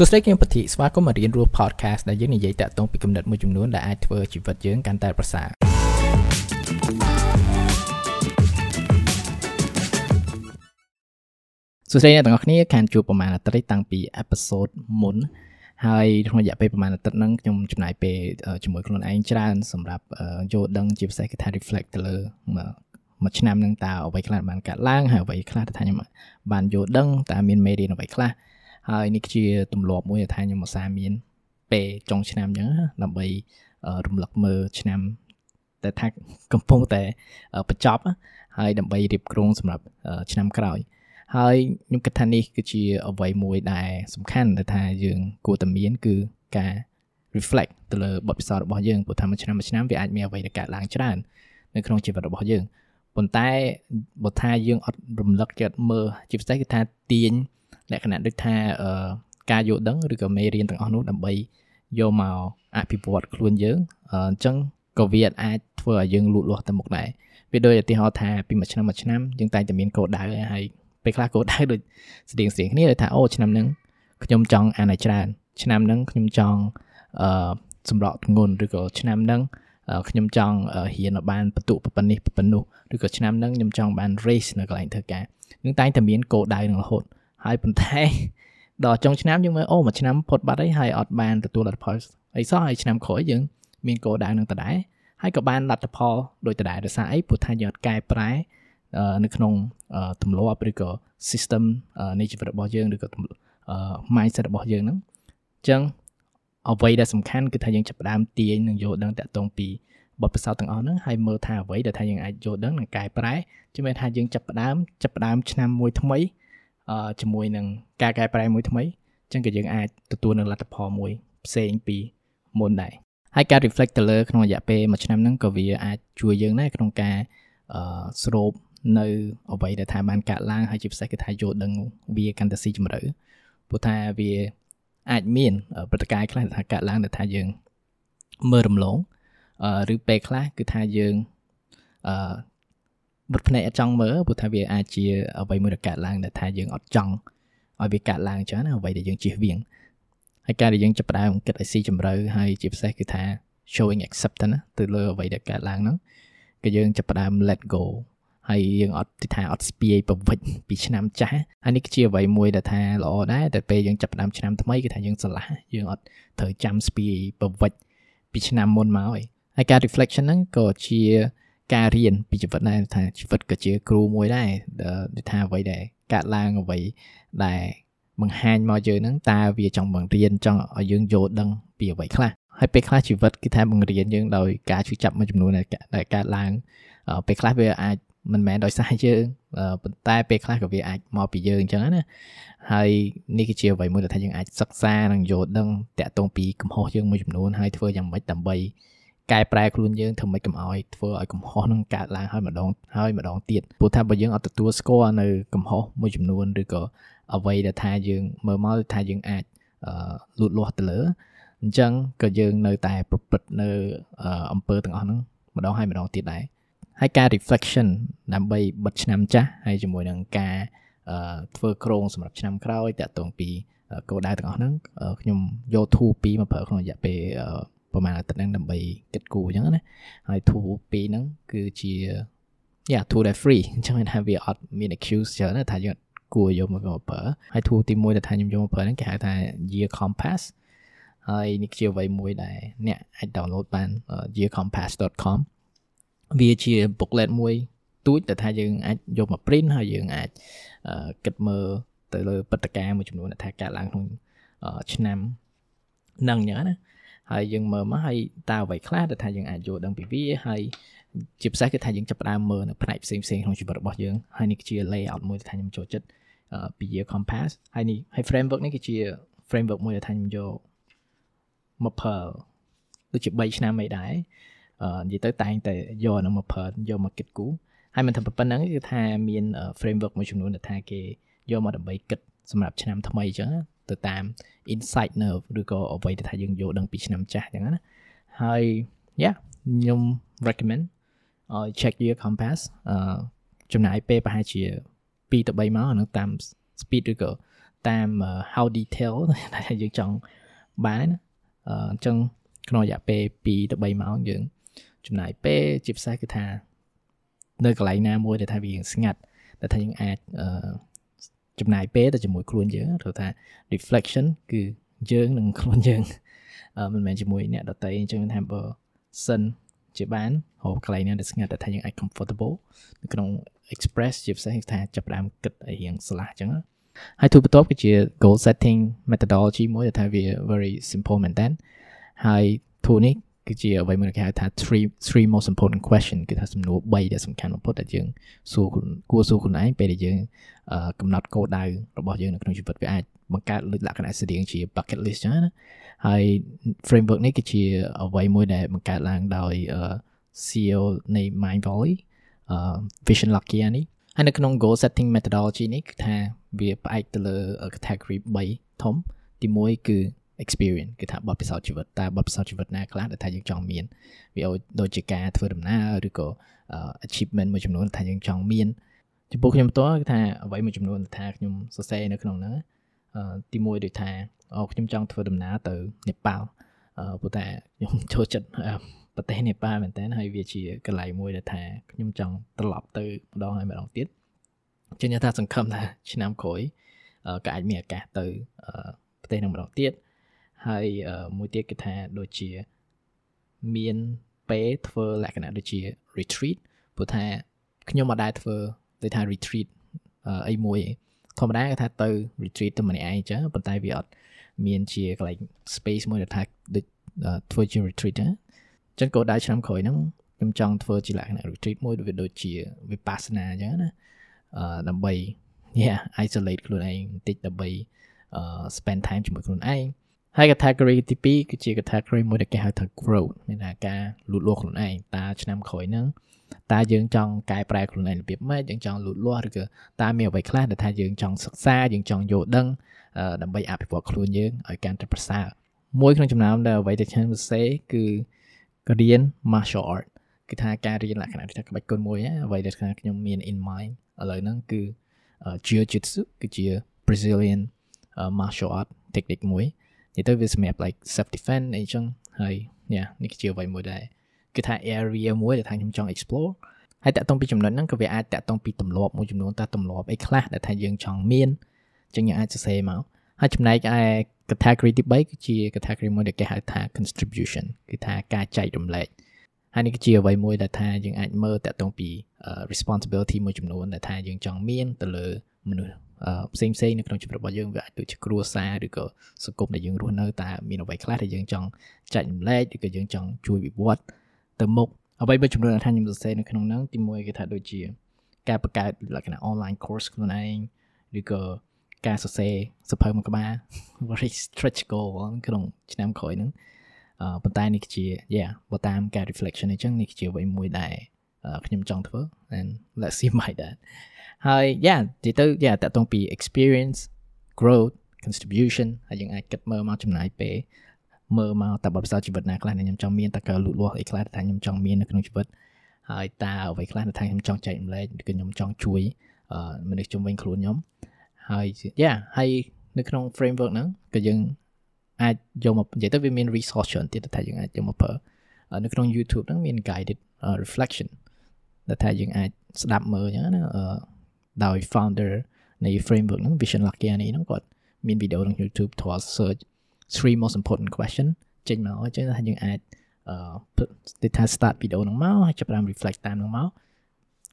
សួស្តីគឹមពធីស្វាគមន៍មករៀនរស់ podcast ដែលយើងនិយាយតាក់ទងពីគំនិតមួយចំនួនដែលអាចធ្វើជីវិតយើងកាន់តែប្រសើរសួស្តីអ្នកទាំងអស់គ្នាខានជួបប្រហែលអាទិត្យតាំងពីអេពីសូតមុនហើយក្នុងរយៈពេលប្រហែលអាទិត្យហ្នឹងខ្ញុំចំណាយពេលជាមួយខ្លួនឯងច្រើនសម្រាប់យល់ដឹងជាពិសេសគឺថា reflect ទៅលើមួយឆ្នាំហ្នឹងតើអ្វីខ្លះបានកាត់ឡើងហើយអ្វីខ្លះថាខ្ញុំបានយល់ដឹងតើមានមេរៀនអ្វីខ្លះ ហើយនេះជាទម្លាប់មួយថាខ្ញុំឧស្សាហ៍មានពេលចុងឆ្នាំអញ្ចឹងដើម្បីរំលឹកមើលឆ្នាំតែថាកំពុងតែបញ្ចប់ហើយដើម្បីរៀបគ្រងសម្រាប់ឆ្នាំក្រោយហើយខ្ញុំគិតថានេះគឺជាអ្វីមួយដែលសំខាន់ដែលថាយើងគួរតែមានគឺការ reflect ទៅលើបទពិសោធន៍របស់យើងព្រោះថាមួយឆ្នាំមួយឆ្នាំវាអាចមានអ្វីដែលកើតឡើងច្រើននៅក្នុងជីវិតរបស់យើងប៉ុន្តែបើថាយើងអត់រំលឹកចិត្តមើលជាពិសេសគឺថាទាញ លក្ខណៈដូចថាការយល់ដឹងឬក៏មេរៀនទាំងអស់នោះដើម្បីយកមកអភិវឌ្ឍខ្លួនយើងអញ្ចឹងក៏វាអាចធ្វើឲ្យយើងលូតលាស់ទៅមុខដែរវាដូចឧទាហរណ៍ថាពីមួយឆ្នាំមួយឆ្នាំយើងតែងតែមានកោដៅហើយពេលខ្លះកោដៅដូចស្តៀងស្តៀងគ្នាថាអូឆ្នាំហ្នឹងខ្ញុំចង់អានឲ្យច្រើន ឆ្នាំហ្នឹងខ្ញុំចង់អឺសម្រក់ធ្ងន់ឬក៏ឆ្នាំហ្នឹងខ្ញុំចង់រៀនឲ្យបានបន្ទុកប៉ុណ្នេះប៉ុណ្នោះឬក៏ឆ្នាំហ្នឹងខ្ញុំចង់បាន race នៅកន្លែងធ្វើការនឹងតែងតែមានគោលដៅនឹងរហូត ហើយប៉ុន្តែដល់ចុងឆ្នាំយើងមើលអូមួយឆ្នាំផុតបាត់ហើយហើយអត់បានទទួលលទ្ធផលអីសោះហើយឆ្នាំក្រោយយើងមានគោលដៅនឹងដដែលហើយក៏បានលទ្ធផលដោយដដែលដោយសារអីព្រោះថាយើងអត់កែប្រែនៅក្នុងទម្លាប់ឬក៏ system នៃជីវិតរបស់យើងឬក៏ mindset របស់យើងហ្នឹងអញ្ចឹងអ្វីដែលសំខាន់គឺថាយើងចាប់ផ្ដើមទាញនិងយល់ដឹងតាក់ទងពីបទពិសោធន៍ទាំងអស់ហ្នឹងហើយមើលថាអ្វីដែលថាយើងអាចយល់ដឹងនិងកែប្រែជំនឿថាយើងចាប់ផ្ដើមចាប់ផ្ដើមឆ្នាំមួយថ្មី ជាមួយនឹងការកែប្រែមួយថ្មីអញ្ចឹងក៏យើងអាចទទួលនៅលទ្ធផលមួយផ្សេងពីមុនដែរហើយការ reflect ទៅលើក្នុងរយៈពេលមួយឆ្នាំហ្នឹងក៏វាអាចជួយយើងដែរក្នុងការស្រូបនៅអ្វីដែលថាបានកាត់ឡើងហើយជាពិសេសគឺថាយល់ដឹងវាកាន់តែស៊ីជម្រៅព្រោះថាវាអាចមានព្រឹត្តិការណ៍ខ្លះថាកាត់ឡើងដែលថាយើងមើលរំលងឬពេលខ្លះគឺថាយើងអឺ បិទភ្នែកអត់ចង់មើលព្រោះថាវាអាចជាអ្វីមួយដែលកើតឡើងដែលថាយើងអត់ចង់ឲ្យវាកើតឡើងចឹងណាអ្វីដែលយើងជៀសវាងហើយការដែលយើងចាប់ផ្ដើមគិតឲ្យស៊ីជម្រៅហើយជាពិសេសគឺថា showing acceptance ទៅលើអ្វីដែលកើតឡើងហ្នឹងគឺយើងចាប់ផ្ដើម let go ហើយយើងអត់ថាអត់ស្ពាយប្រវិចពីឆ្នាំចាស់ហើយនេះគឺជាអ្វីមួយដែលថាល្អដែរតែពេលយើងចាប់ផ្ដើមឆ្នាំថ្មីគឺថាយើងស្រឡះយើងអត់ត្រូវចាំស្ពាយប្រវិចពីឆ្នាំមុនមកហើយហើយការ reflection ហ្នឹងក៏ជា ការរៀនពីជីវិតដែរថាជីវិតក៏ជាគ្រូមួយដែរដូចថាអ្វីដែលកាត់ឡើងអ្វីដែលបង្ហាញមកយើងហ្នឹងតើវាចង់បង្រៀនចង់ឲ្យយើងយល់ដឹងពីអ្វីខ្លះហើយពេលខ្លះជីវិតគឺថាបង្រៀនយើងដោយការជួយចាប់មួយចំនួនដែលកើតឡើងពេលខ្លះវាអាចមិនមែនដោយសារយើងប៉ុន្តែពេលខ្លះក៏វាអាចមកពីយើងអញ្ចឹងណាហើយនេះគឺជាអ្វីមួយដែលថាយើងអាចសិក្សានិងយល់ដឹងតាក់ទងពីកំហុសយើងមួយចំនួនហើយធ្វើយ៉ាងម៉េចដើម្បី កែប្រែខ្លួនយើងធ្វើម៉េចកុំឲ្យធ្វើឲ្យកំហុសនឹងកើតឡើងហើយម្ដងហើយម្ដងទៀតព្រោះថាបើយើងអត់ទទួលស្គាល់នៅកំហុសមួយចំនួនឬក៏អ្វីដែលថាយើងមើលមកថាយើងអាចលូតលាស់ទៅលើអញ្ចឹងក៏យើងនៅតែប្រព្រឹត្តនៅអំពើទាំងអស់ហ្នឹងម្ដងហើយម្ដងទៀតដែរហើយការ reflection ដើម្បីបិទឆ្នាំចាស់ហើយជាមួយនឹងការធ្វើក្រងសម្រាប់ឆ្នាំក្រោយតាក់ទងពីគោលដៅទាំងអស់ហ្នឹងខ្ញុំយក tool 2មកប្រើក្នុងរយៈពេល ប្រហែលអាទិត្យហ្នឹងដើម្បីគិតគូរអញ្ចឹងណាហើយ tool ពីរហ្នឹងគឺជា yeah tool ដែល free អញ្ចឹងថាវាអត់មាន excuse ច្រើនថាយើងគួរយកមកប្រើហើយ tool ទី1ដែលថាខ្ញុំយកមកប្រើហ្នឹងគេហៅថា Year Compass ហើយនេះជាអ្វីមួយដែលអ្នកអាច download បាន yearcompass.com វាជា booklet មួយទូចដែលថាយើងអាចយកមក print ហើយយើងអាចគិតមើលទៅលើព្រឹត្តិការណ៍មួយចំនួនដែលថាកើតឡើងក្នុងឆ្នាំនឹងអញ្ចឹងណា ហើយយើងមើលមកហើយតើអ្វីខ្លះដែលថាយើងអាចយល់ដឹងពីវាហើយជាពិសេសគឺថាយើងចាប់ផ្ដើមមើលនៅផ្នែកផ្សេងផ្សេងក្នុងជីវិតរបស់យើងហើយនេះគឺជា layout មួយដែលថាខ្ញុំចូលចិត្តពី Year Compass ហើយនេះហើយ framework នេះគឺជា framework មួយដែលថាខ្ញុំយកមកប្រើដូចជា3ឆ្នាំអីដែរអឺនិយាយទៅតែងតែយកនឹងមកប្រើយកមកគិតគូរហើយមិនថាប៉ុណ្្នឹងគឺថាមាន framework មួយចំនួនដែលថាគេយកមកដើម្បីគិតសម្រាប់ឆ្នាំថ្មីអញ្ចឹង ទៅតាម insight nerve ឬក៏អ្វីដែលថាយើងយល់ដឹងពីឆ្នាំចាស់អញ្ចឹងណាហើយ yeah ខ្ញុំ recommend ឲ្យ check your compass អឺចំណាយពេលប្រហែលជា2ទៅ3ម៉ោងអានឹងតាម speed ឬក៏តាម how detail ដែលយើងចង់បានណាអញ្ចឹងក្នុងរយៈពេល2ទៅ3ម៉ោងយើង ចំណាយពេលជាពិសេសគឺថា នៅកន្លែងណាមួយដែលថាវាស្ងាត់ដែលថាយើងអាច ចំណាយពេលទៅជាមួយខ្លួនយើងទៅថា reflection គឺយើងនឹងខ្លួនយើងមិនមែនជាមួយអ្នកដទៃអញ្ចឹងថាបើសិនជាបានហៅកន្លែងណាដែលស្ងាត់តែថាយើងអាច comfortable នៅក្នុង express ជាពិសេសថាចាប់ផ្ដើមគិតឲ្យរៀងស្លាស់អញ្ចឹងហើយទូបន្ទាប់គឺជា goal setting methodology មួយដែលថាវា very simple មែនតើហើយ tool នេះ គឺជាអ្វីមួយគេហៅថា three three most important question គឺថាសំណួរ3ដែលសំខាន់បំផុតដែលយើងសួរគួរសួរខ្លួនឯងពេលដែលយើងកំណត់គោលដៅរបស់យើងនៅក្នុងជីវិតវាអាចបង្កើតលក្ខណៈស្តៀងជា bucket list ចឹងណាហើយ framework នេះគឺជាអ្វីមួយដែលបង្កើតឡើងដោយ CEO នៃ Mind Valley Vision Lakia នេះហើយនៅក្នុង goal setting methodology នេះគឺថាវាផ្អែកទៅលើ category 3ធំទី1គឺ experience គឺថាបទពិសោធន៍ជីវិតតើបទពិសោធន៍ជីវិតណាខ្លះដែលថាយើងចង់មានវាដូចជាការធ្វើដំណើរឬក៏ achievement មួយចំនួនថាយើងចង់មានចំពោះខ្ញុំផ្ទាល់គឺថាអ្វីមួយចំនួនថាខ្ញុំសរសេរនៅក្នុងហ្នឹងទី1ដូចថាអូខ្ញុំចង់ធ្វើដំណើរទៅនេប៉ាល់ព្រោះតែខ្ញុំចូលចិត្តប្រទេសនេប៉ាល់មែនតើហើយវាជាកន្លែងមួយដែលថាខ្ញុំចង់ត្រឡប់ទៅម្ដងហើយម្ដងទៀតជាញថាសង្ឃឹមថាឆ្នាំក្រោយក៏អាចមានឱកាសទៅប្រទេសនឹងម្ដងទៀត ហើយមួយទៀតគឺថាដូចជាមានពេលធ្វើលក្ខណៈដូចជា retreat ព្រោះថាខ្ញុំមកដែរធ្វើដូចថា retreat អីមួយធម្មតាគេថាទៅ retreat ទៅម្នាក់ឯងអញ្ចឹងប៉ុន្តែវាអត់មានជាកន្លែង space មួយដែលថាដូចធ្វើជា retreat ណាអញ្ចឹងក៏ដែរឆ្នាំក្រោយហ្នឹងខ្ញុំចង់ធ្វើជាលក្ខណៈ retreat មួយវាដូចជា vipassana អញ្ចឹងណាអឺដើម្បី yeah isolate ខ្លួនឯងបន្តិចដើម្បី spend time ជាមួយខ្លួនឯង ហើយ category ទី2គឺជា category មួយដែលគេហៅថា growth មានថាការលូតលាស់ខ្លួនឯងតើឆ្នាំក្រោយហ្នឹងតើយើងចង់កែប្រែខ្លួនឯងរបៀបម៉េចយើងចង់លូតលាស់ឬក៏តើមានអ្វីខ្លះដែលថាយើងចង់សិក្សាយើងចង់យល់ដឹងដើម្បីអភិវឌ្ឍខ្លួនយើងឲ្យកាន់តែប្រសើរមួយក្នុងចំណោមដែលអ្វីដែលខ្ញុំសរសេរគឺរៀន martial art គឺថាការរៀនលក្ខណៈថាក្បាច់គុនមួយអ្វីដែលខ្ញុំមាន in mind ឥឡូវហ្នឹងគឺ jiu jitsu គឺជា Brazilian martial art technique មួយ និយាយទៅវាសម្រាប់ like self defense អីចឹងហើយនេះនេះជាអ្វីមួយដែរគឺថា area មួយដែលថាខ្ញុំចង់ explore ហើយតាក់ទងពីចំណុចហ្នឹងក៏វាអាចតាក់ទងពីទម្លាប់មួយចំនួនតើទម្លាប់អីខ្លះដែលថាយើងចង់មានចឹងយើងអាចសរសេរមកហើយចំណែកឯ category ទី3គឺជា category មួយដែលគេហៅថា contribution គឺថាការចែករំលែក ហើយនេះគឺជាអ្វីមួយដែលថាយើងអាចមើលតាក់ទងពី responsibility មួយចំនួនដែលថាយើងចង់មានទៅលើមនុស្សផ្សេងផ្សេងនៅក្នុងជីវិតរបស់យើងវាអាចដូចជាគ្រួសារឬក៏សង្គមដែលយើងរស់នៅតើមានអ្វីខ្លះដែលយើងចង់ចែករំលែកឬក៏យើងចង់ជួយវិវត្តទៅមុខអ្វីមួយចំនួនដែលថាខ្ញុំសរសេរនៅក្នុងហ្នឹងទីមួយគេថាដូចជាការបង្កើតលក្ខណៈ online course ខ្លួនឯងឬក៏ការសរសេរសភៅមួយក្បាល very stretch goal ក្នុងឆ្នាំក្រោយហ្នឹងអឺ ប៉ុន្តែនេះជា yeah បើតាមការ reflection អញ្ចឹងនេះជាអ្វីមួយដែលខ្ញុំចង់ធ្វើ and let's see my that ហើយ yeah និយាយទៅ yeah តកតងពី experience growth contribution ហើយយើងអាចគិតមើលមកចំណាយពេលមើលមកតើបទពិសោធន៍ជីវិតណាខ្លះដែលខ្ញុំចង់មានតើកើលូតលាស់អីខ្លះដែលខ្ញុំចង់មាននៅក្នុងជីវិតហើយតើអ្វីខ្លះដែលខ្ញុំចង់ចែករំលែកឬក៏ខ្ញុំចង់ជួយមនុស្សជុំវិញខ្លួនខ្ញុំហើយ yeah ហើយនៅក្នុង framework ហ្នឹងក៏យើង អាចយកមកនិយាយទៅវាមាន resource ច្រើនទៀតថាយើងអាចយកមកប្រើនៅក្នុង YouTube ហ្នឹងមាន guided reflection ដែលថាយើងអាចស្ដាប់មើលអញ្ចឹងណាដោយ founder នៃ framework ហ្នឹង Vision Lakia នេះហ្នឹងគាត់មានវីដេអូក្នុង YouTube ធម៌ search three most important question ចេញមកអញ្ចឹងថាយើងអាចអឺថា start វីដេអូហ្នឹងមកហើយចាប់ផ្ដើម reflect តាមហ្នឹងមក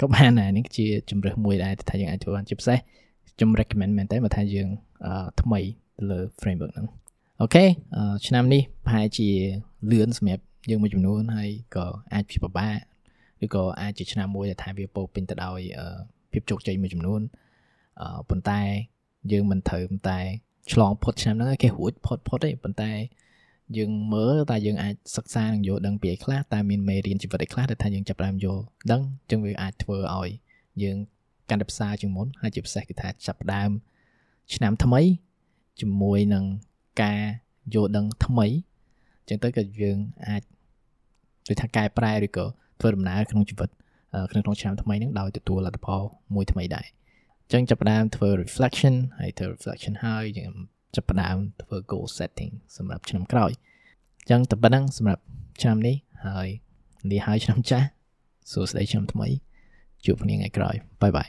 ក៏បានដែរនេះជាជំរើសមួយដែរថាយើងអាចធ្វើបានជាពិសេសខ្ញុំ recommend មែនតើបើថាយើងថ្មីទៅលើ framework ហ្នឹង អូខេឆ្នាំនេះប្រហែលជាលឿនសម្រាប់យើងមួយចំនួនហើយក៏អាចពិបាកឬក៏អាចជាឆ្នាំមួយដែលថាវាពោពេញទៅដោយភាពជោគជ័យមួយចំនួនប៉ុន្តែយើងមិនត្រូវតែឆ្លងផុតឆ្នាំហ្នឹងគេរួចផុតផុតទេប៉ុន្តែយើងមើលតែយើងអាចសិក្សានិងយល់ដឹងពីអីខ្លះតែមានមេរៀនជីវិតអីខ្លះដែលថាយើងចាប់ផ្ដើមយល់ដឹងអញ្ចឹងវាអាចធ្វើឲ្យយើងកាន់តែផ្សារជាងមុនហើយជាពិសេសគឺថាចាប់ផ្ដើមឆ្នាំថ្មីជាមួយនឹង ការយល់ដឹងថ្មីអញ្ចឹងទៅក៏យើងអាចដូចថាកែប្រែឬក៏ធ្វើដំណើរក្នុងជីវិតក្នុងក្នុងឆ្នាំថ្មីហ្នឹងដោយទទួលលទ្ធផលមួយថ្មីដែរចឹងចាប់ផ្ដើមធ្វើ reflection ហើយធ្វើ reflection ហើយយើងចាប់ផ្ដើមធ្វើ goal setting សម្រាប់ឆ្នាំក្រោយចឹងតែប៉ុណ្្នឹងសម្រាប់ឆ្នាំនេះហើយលាហើយឆ្នាំចាស់សួស្តីឆ្នាំថ្មីជួបគ្នាថ្ងៃក្រោយបាយបាយ